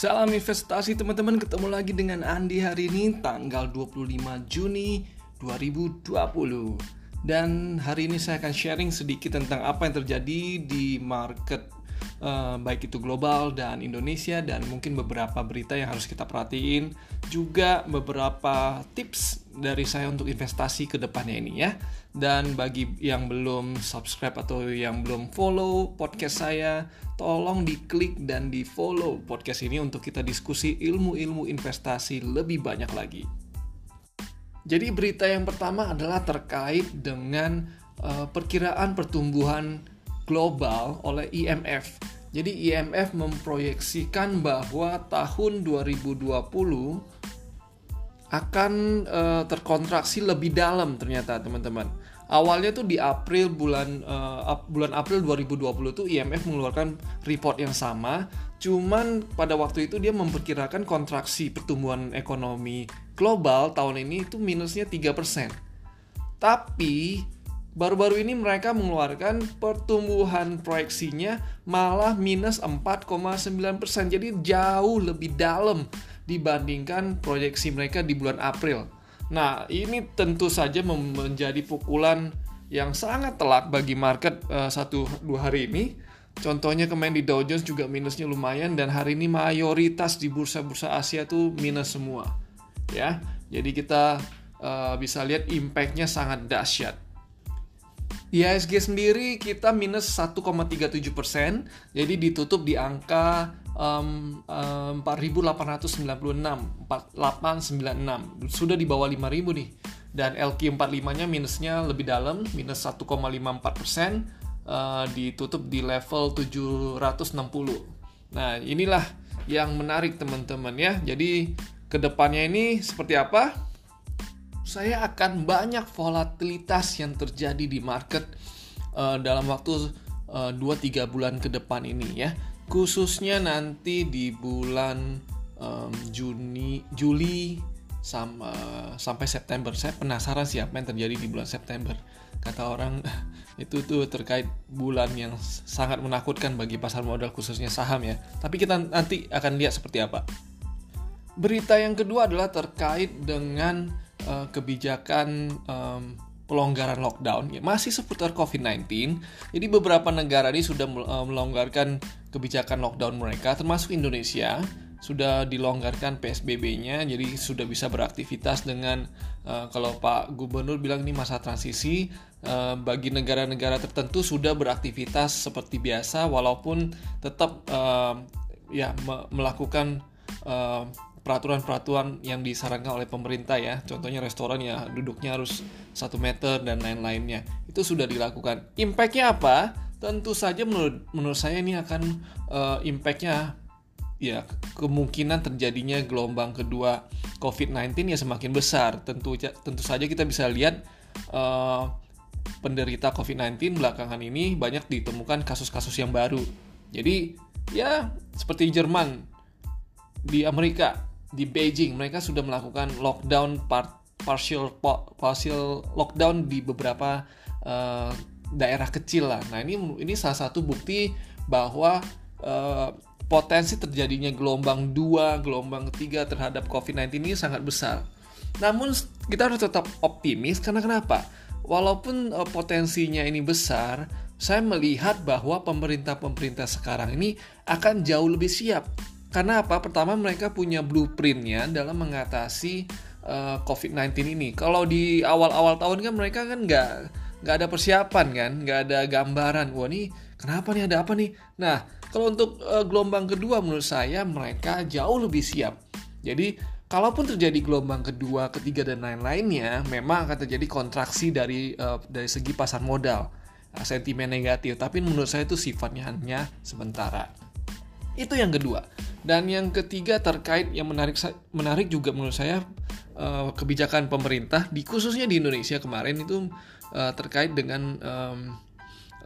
Salam investasi teman-teman, ketemu lagi dengan Andi hari ini tanggal 25 Juni 2020. Dan hari ini saya akan sharing sedikit tentang apa yang terjadi di market uh, baik itu global dan Indonesia dan mungkin beberapa berita yang harus kita perhatiin, juga beberapa tips dari saya untuk investasi ke depannya ini ya. Dan bagi yang belum subscribe atau yang belum follow podcast saya, tolong diklik dan di follow podcast ini untuk kita diskusi ilmu-ilmu investasi lebih banyak lagi. Jadi berita yang pertama adalah terkait dengan uh, perkiraan pertumbuhan global oleh IMF. Jadi IMF memproyeksikan bahwa tahun 2020 akan uh, terkontraksi lebih dalam ternyata teman-teman. Awalnya tuh di April bulan uh, bulan April 2020 tuh IMF mengeluarkan report yang sama, cuman pada waktu itu dia memperkirakan kontraksi pertumbuhan ekonomi global tahun ini itu minusnya 3%. Tapi baru-baru ini mereka mengeluarkan pertumbuhan proyeksinya malah minus 4,9%. Jadi jauh lebih dalam dibandingkan proyeksi mereka di bulan April. Nah, ini tentu saja menjadi pukulan yang sangat telak bagi market uh, satu dua hari ini. Contohnya kemarin di Dow Jones juga minusnya lumayan dan hari ini mayoritas di bursa-bursa Asia tuh minus semua. Ya, jadi kita uh, bisa lihat impactnya sangat dahsyat. IHSG sendiri kita minus 1,37 persen, jadi ditutup di angka um, um, 4.896, 4896, sudah di bawah 5.000 nih. Dan LQ45-nya minusnya lebih dalam, minus 1,54 persen, uh, ditutup di level 760. Nah inilah yang menarik teman-teman ya. Jadi ke depannya ini seperti apa? Saya akan banyak volatilitas yang terjadi di market uh, dalam waktu uh, eh, 2-3 bulan ke depan ini ya. Khususnya nanti di bulan um, Juni, Juli sama, sampai September. Saya penasaran sih apa yang terjadi di bulan September. Kata orang itu tuh terkait bulan yang sangat menakutkan bagi pasar modal khususnya saham ya. Tapi kita nanti akan lihat seperti apa. Berita yang kedua adalah terkait dengan uh, kebijakan um, pelonggaran lockdown ya, masih seputar COVID-19. Jadi beberapa negara ini sudah uh, melonggarkan kebijakan lockdown mereka termasuk Indonesia sudah dilonggarkan PSBB-nya jadi sudah bisa beraktivitas dengan uh, kalau Pak Gubernur bilang ini masa transisi uh, bagi negara-negara tertentu sudah beraktivitas seperti biasa walaupun tetap uh, ya me melakukan uh, peraturan-peraturan yang disarankan oleh pemerintah ya. Contohnya restoran ya duduknya harus satu meter dan lain-lainnya. Itu sudah dilakukan. Impactnya apa? Tentu saja menurut menurut saya ini akan uh, impactnya ya kemungkinan terjadinya gelombang kedua COVID-19 ya semakin besar. Tentu tentu saja kita bisa lihat uh, penderita COVID-19 belakangan ini banyak ditemukan kasus-kasus yang baru. Jadi ya seperti Jerman di Amerika di Beijing mereka sudah melakukan lockdown part, partial partial lockdown di beberapa uh, daerah kecil lah. Nah ini ini salah satu bukti bahwa uh, potensi terjadinya gelombang 2, gelombang ketiga terhadap COVID-19 ini sangat besar. Namun kita harus tetap optimis karena kenapa? Walaupun uh, potensinya ini besar, saya melihat bahwa pemerintah-pemerintah sekarang ini akan jauh lebih siap karena apa? Pertama mereka punya blueprintnya dalam mengatasi uh, eh, COVID-19 ini. Kalau di awal-awal tahun kan mereka kan nggak nggak ada persiapan kan, nggak ada gambaran. Wah nih kenapa nih ada apa nih? Nah kalau untuk uh, gelombang kedua menurut saya mereka jauh lebih siap. Jadi kalaupun terjadi gelombang kedua, ketiga dan lain-lainnya, memang akan terjadi kontraksi dari uh, dari segi pasar modal, uh, sentimen negatif. Tapi menurut saya itu sifatnya hanya sementara. Itu yang kedua. Dan yang ketiga terkait yang menarik menarik juga menurut saya uh, kebijakan pemerintah di khususnya di Indonesia kemarin itu uh, terkait dengan um,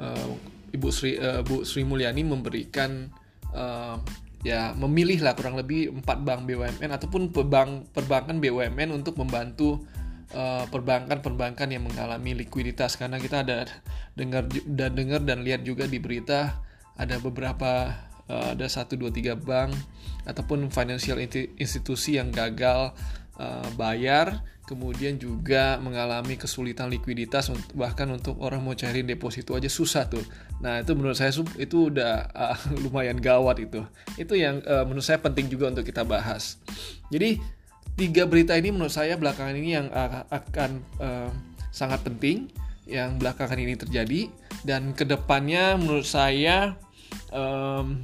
uh, Ibu Sri uh, Bu Sri Mulyani memberikan uh, ya memilih lah kurang lebih empat bank BUMN ataupun perbank perbankan BUMN untuk membantu perbankan-perbankan yang mengalami likuiditas. Karena kita ada dengar dan dengar dan lihat juga di berita ada beberapa uh, ada satu dua tiga bank ataupun financial institusi yang gagal uh, bayar kemudian juga mengalami kesulitan likuiditas bahkan untuk orang mau cari deposito aja susah tuh. Nah itu menurut saya itu udah uh, lumayan gawat itu. Itu yang uh, menurut saya penting juga untuk kita bahas. Jadi tiga berita ini menurut saya belakangan ini yang uh, akan uh, sangat penting yang belakangan ini terjadi. Dan ke depannya menurut saya um,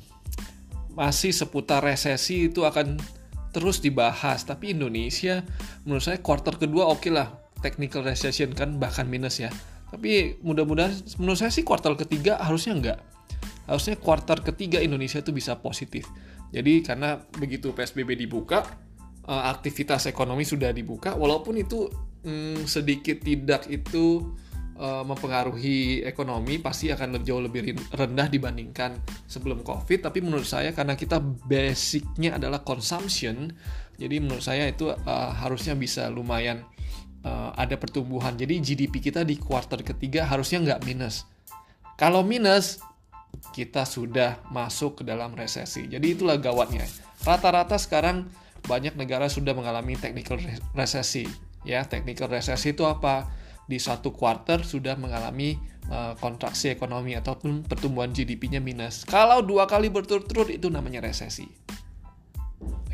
masih seputar resesi itu akan terus dibahas. Tapi Indonesia menurut saya quarter kedua oke okay lah. Technical recession kan bahkan minus ya. Tapi mudah-mudahan menurut saya sih kuartal ketiga harusnya enggak. Harusnya kuartal ketiga Indonesia itu bisa positif. Jadi karena begitu PSBB dibuka eh, aktivitas ekonomi sudah dibuka walaupun itu hmm, sedikit tidak itu uh, mempengaruhi ekonomi pasti akan jauh lebih rendah dibandingkan sebelum COVID. Tapi menurut saya karena kita basicnya adalah consumption, jadi menurut saya itu uh, harusnya bisa lumayan uh, ada pertumbuhan. Jadi GDP kita di kuartal ketiga harusnya nggak minus. Kalau minus, kita sudah masuk ke dalam resesi. Jadi itulah gawatnya. Rata-rata sekarang banyak negara sudah mengalami technical resesi. Ya, technical resesi itu apa? Di satu quarter sudah mengalami uh, kontraksi ekonomi ataupun pertumbuhan GDP-nya minus. Kalau dua kali berturut-turut itu namanya resesi.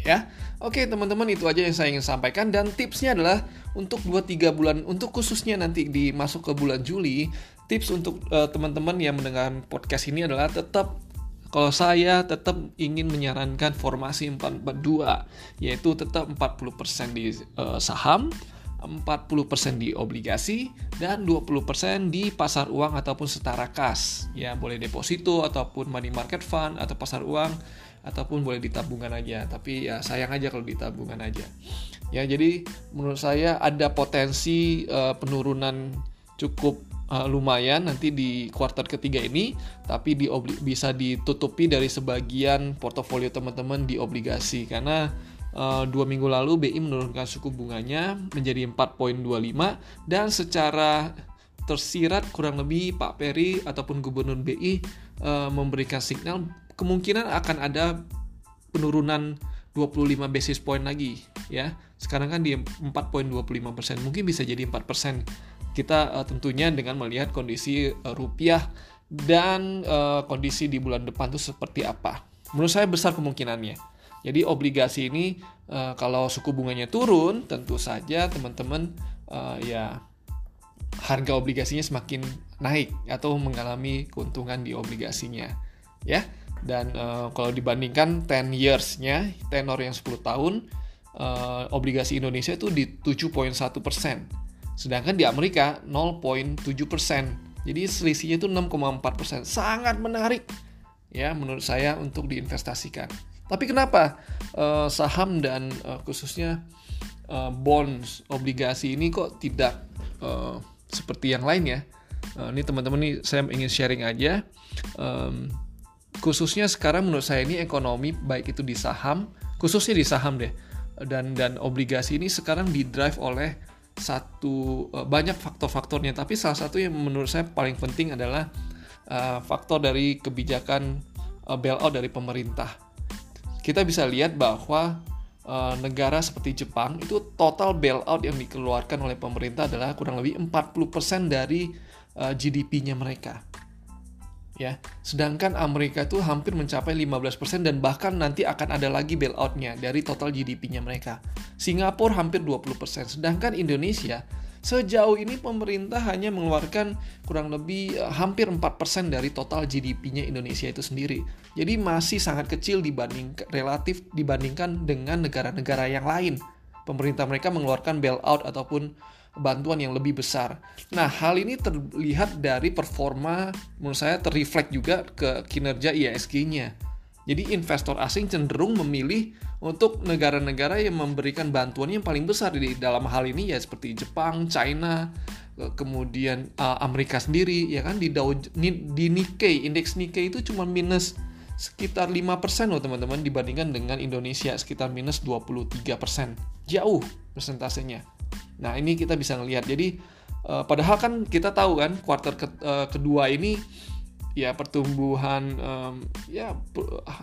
Ya, oke teman-teman itu aja yang saya ingin sampaikan dan tipsnya adalah untuk 2-3 bulan untuk khususnya nanti di masuk ke bulan Juli tips untuk uh, teman-teman yang mendengar podcast ini adalah tetap kalau saya tetap ingin menyarankan formasi 442 yaitu tetap 40% di uh, saham, 40% di obligasi dan 20% di pasar uang ataupun setara kas. Ya, boleh deposito ataupun money market fund atau pasar uang ataupun boleh di tabungan aja. Tapi ya sayang aja kalau di tabungan aja. Ya, jadi menurut saya ada potensi uh, penurunan cukup uh, lumayan nanti di kuartal ketiga ini, tapi di bisa ditutupi dari sebagian portofolio teman-teman di obligasi karena uh, dua minggu lalu BI menurunkan suku bunganya menjadi 4.25 dan secara tersirat kurang lebih Pak Peri ataupun Gubernur BI uh, eh, memberikan signal kemungkinan akan ada penurunan 25 basis point lagi ya. Sekarang kan di 4.25%, mungkin bisa jadi 4%. Kita uh, tentunya dengan melihat kondisi uh, rupiah dan uh, kondisi di bulan depan itu seperti apa. Menurut saya besar kemungkinannya. Jadi obligasi ini uh, kalau suku bunganya turun, tentu saja teman-teman uh, ya harga obligasinya semakin naik atau mengalami keuntungan di obligasinya, ya. Dan uh, kalau dibandingkan 10 years-nya, tenor yang 10 tahun, uh, obligasi Indonesia itu di 7.1 persen, sedangkan di Amerika 0.7 persen. Jadi selisihnya itu 6,4 persen, sangat menarik ya menurut saya untuk diinvestasikan. Tapi kenapa uh, saham dan uh, khususnya uh, bonds, obligasi ini kok tidak uh, seperti yang lain ya? Uh, ini teman-teman nih saya ingin sharing aja. Um, khususnya sekarang menurut saya ini ekonomi baik itu di saham, khususnya di saham deh, dan dan obligasi ini sekarang di drive oleh satu uh, banyak faktor-faktornya. Tapi salah satu yang menurut saya paling penting adalah uh, faktor dari kebijakan uh, bailout dari pemerintah kita bisa lihat bahwa uh, negara seperti Jepang itu total bailout yang dikeluarkan oleh pemerintah adalah kurang lebih 40% dari uh, GDP-nya mereka. Ya, sedangkan Amerika itu hampir mencapai 15% dan bahkan nanti akan ada lagi bailout-nya dari total GDP-nya mereka. Singapura hampir 20%, sedangkan Indonesia Sejauh ini pemerintah hanya mengeluarkan kurang lebih uh, hampir 4% dari total GDP-nya Indonesia itu sendiri. Jadi masih sangat kecil dibanding relatif dibandingkan dengan negara-negara yang lain. Pemerintah mereka mengeluarkan bailout ataupun bantuan yang lebih besar. Nah, hal ini terlihat dari performa menurut saya terreflek juga ke kinerja IISG-nya. Jadi investor asing cenderung memilih untuk negara-negara yang memberikan bantuan yang paling besar di dalam hal ini ya seperti Jepang, China, kemudian uh, Amerika sendiri ya kan di Dow di Nikkei, indeks Nikkei itu cuma minus sekitar 5% loh teman-teman dibandingkan dengan Indonesia sekitar minus 23%. Jauh persentasenya. Nah, ini kita bisa ngelihat. Jadi uh, padahal kan kita tahu kan uh, kedua ini ya pertumbuhan um, ya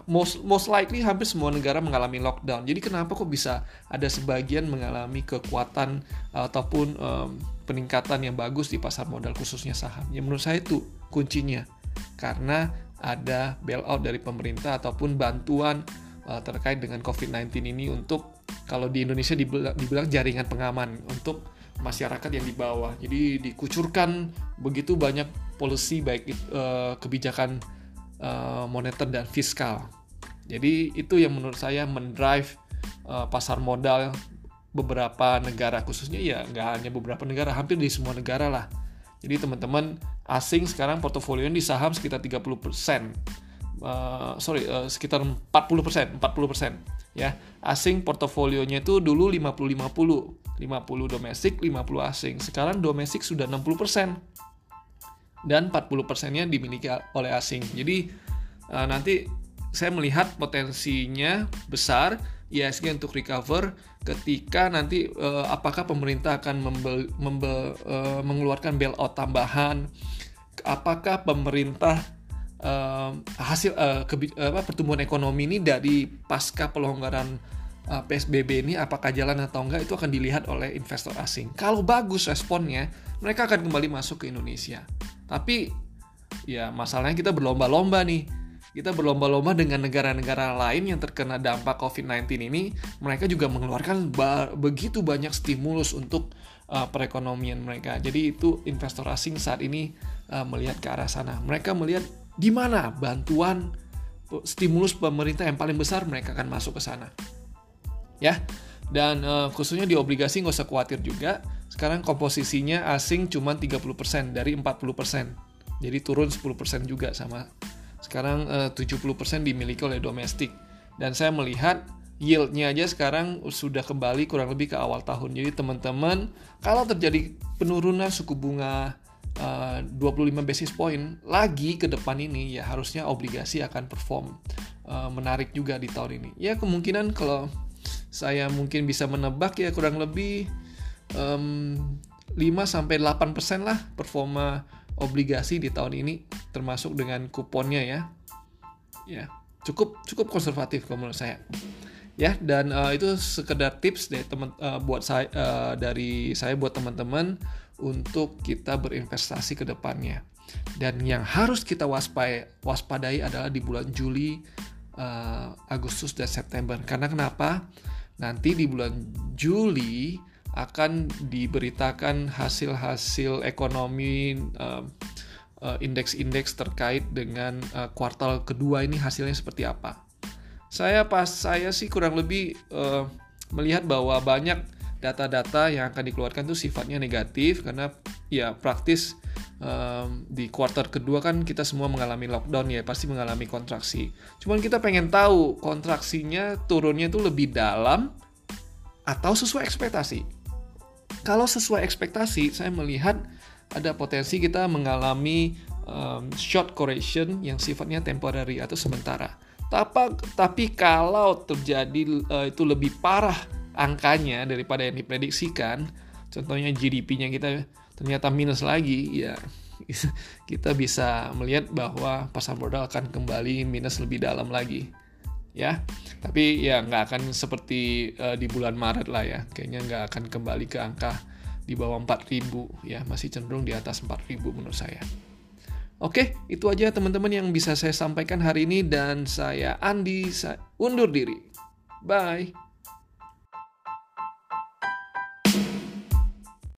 most most likely hampir semua negara mengalami lockdown. Jadi kenapa kok bisa ada sebagian mengalami kekuatan ataupun um, peningkatan yang bagus di pasar modal khususnya saham? Ya menurut saya itu kuncinya karena ada bailout dari pemerintah ataupun bantuan uh, terkait dengan COVID-19 ini untuk kalau di Indonesia dibilang, dibilang jaringan pengaman untuk masyarakat yang di bawah. Jadi dikucurkan begitu banyak policy baik uh, kebijakan uh, moneter dan fiskal. Jadi itu yang menurut saya mendrive uh, pasar modal beberapa negara khususnya ya nggak hanya beberapa negara hampir di semua negara lah. Jadi teman-teman asing sekarang portofolio di saham sekitar 30 persen. Uh, sorry uh, sekitar 40 persen 40 persen ya asing portofolionya itu dulu 50 50 50 domestik 50 asing. Sekarang domestik sudah 60 persen. Dan 40 persennya dimiliki oleh asing. Jadi uh, nanti saya melihat potensinya besar ISG untuk recover ketika nanti uh, apakah pemerintah akan membel, membel, uh, mengeluarkan bailout tambahan? Apakah pemerintah uh, hasil uh, uh, pertumbuhan ekonomi ini dari pasca pelonggaran uh, PSBB ini apakah jalan atau enggak itu akan dilihat oleh investor asing. Kalau bagus responnya, mereka akan kembali masuk ke Indonesia. Tapi ya masalahnya kita berlomba-lomba nih. Kita berlomba-lomba dengan negara-negara lain yang terkena dampak COVID-19 ini, mereka juga mengeluarkan begitu banyak stimulus untuk uh, perekonomian mereka. Jadi itu investor asing saat ini uh, melihat ke arah sana. Mereka melihat di mana bantuan stimulus pemerintah yang paling besar mereka akan masuk ke sana ya. Dan uh, khususnya di obligasi nggak usah khawatir juga. Sekarang komposisinya asing cuma 30% dari 40% jadi turun 10% juga sama. Sekarang uh, 70% dimiliki oleh domestik. Dan saya melihat yieldnya aja sekarang sudah kembali kurang lebih ke awal tahun. Jadi teman-teman kalau terjadi penurunan suku bunga uh, 25 basis point lagi ke depan ini ya harusnya obligasi akan perform uh, menarik juga di tahun ini. Ya kemungkinan kalau saya mungkin bisa menebak ya kurang lebih um, 5 sampai 8% lah performa obligasi di tahun ini termasuk dengan kuponnya ya. Ya, cukup cukup konservatif kalau menurut saya. Ya, dan uh, itu sekedar tips dari teman uh, buat saya uh, dari saya buat teman-teman untuk kita berinvestasi ke depannya. Dan yang harus kita waspadai, waspadai adalah di bulan Juli, uh, Agustus, dan September. Karena kenapa? Nanti di bulan Juli akan diberitakan hasil-hasil ekonomi uh, uh, indeks-indeks terkait dengan uh, kuartal kedua ini hasilnya seperti apa. Saya pas saya sih kurang lebih uh, melihat bahwa banyak data-data yang akan dikeluarkan itu sifatnya negatif karena ya praktis um, di kuartal kedua kan kita semua mengalami lockdown ya pasti mengalami kontraksi. Cuman kita pengen tahu kontraksinya turunnya itu lebih dalam atau sesuai ekspektasi. Kalau sesuai ekspektasi, saya melihat ada potensi kita mengalami um, short correction yang sifatnya temporary atau sementara. Tapi, kalau terjadi uh, itu lebih parah angkanya daripada yang diprediksikan, contohnya GDP-nya kita ternyata minus lagi, ya kita bisa melihat bahwa pasar modal akan kembali minus lebih dalam lagi ya tapi ya nggak akan seperti uh, di bulan Maret lah ya kayaknya nggak akan kembali ke angka di bawah 4000 ya masih cenderung di atas 4000 menurut saya Oke, itu aja teman-teman yang bisa saya sampaikan hari ini dan saya Andi saya undur diri. Bye.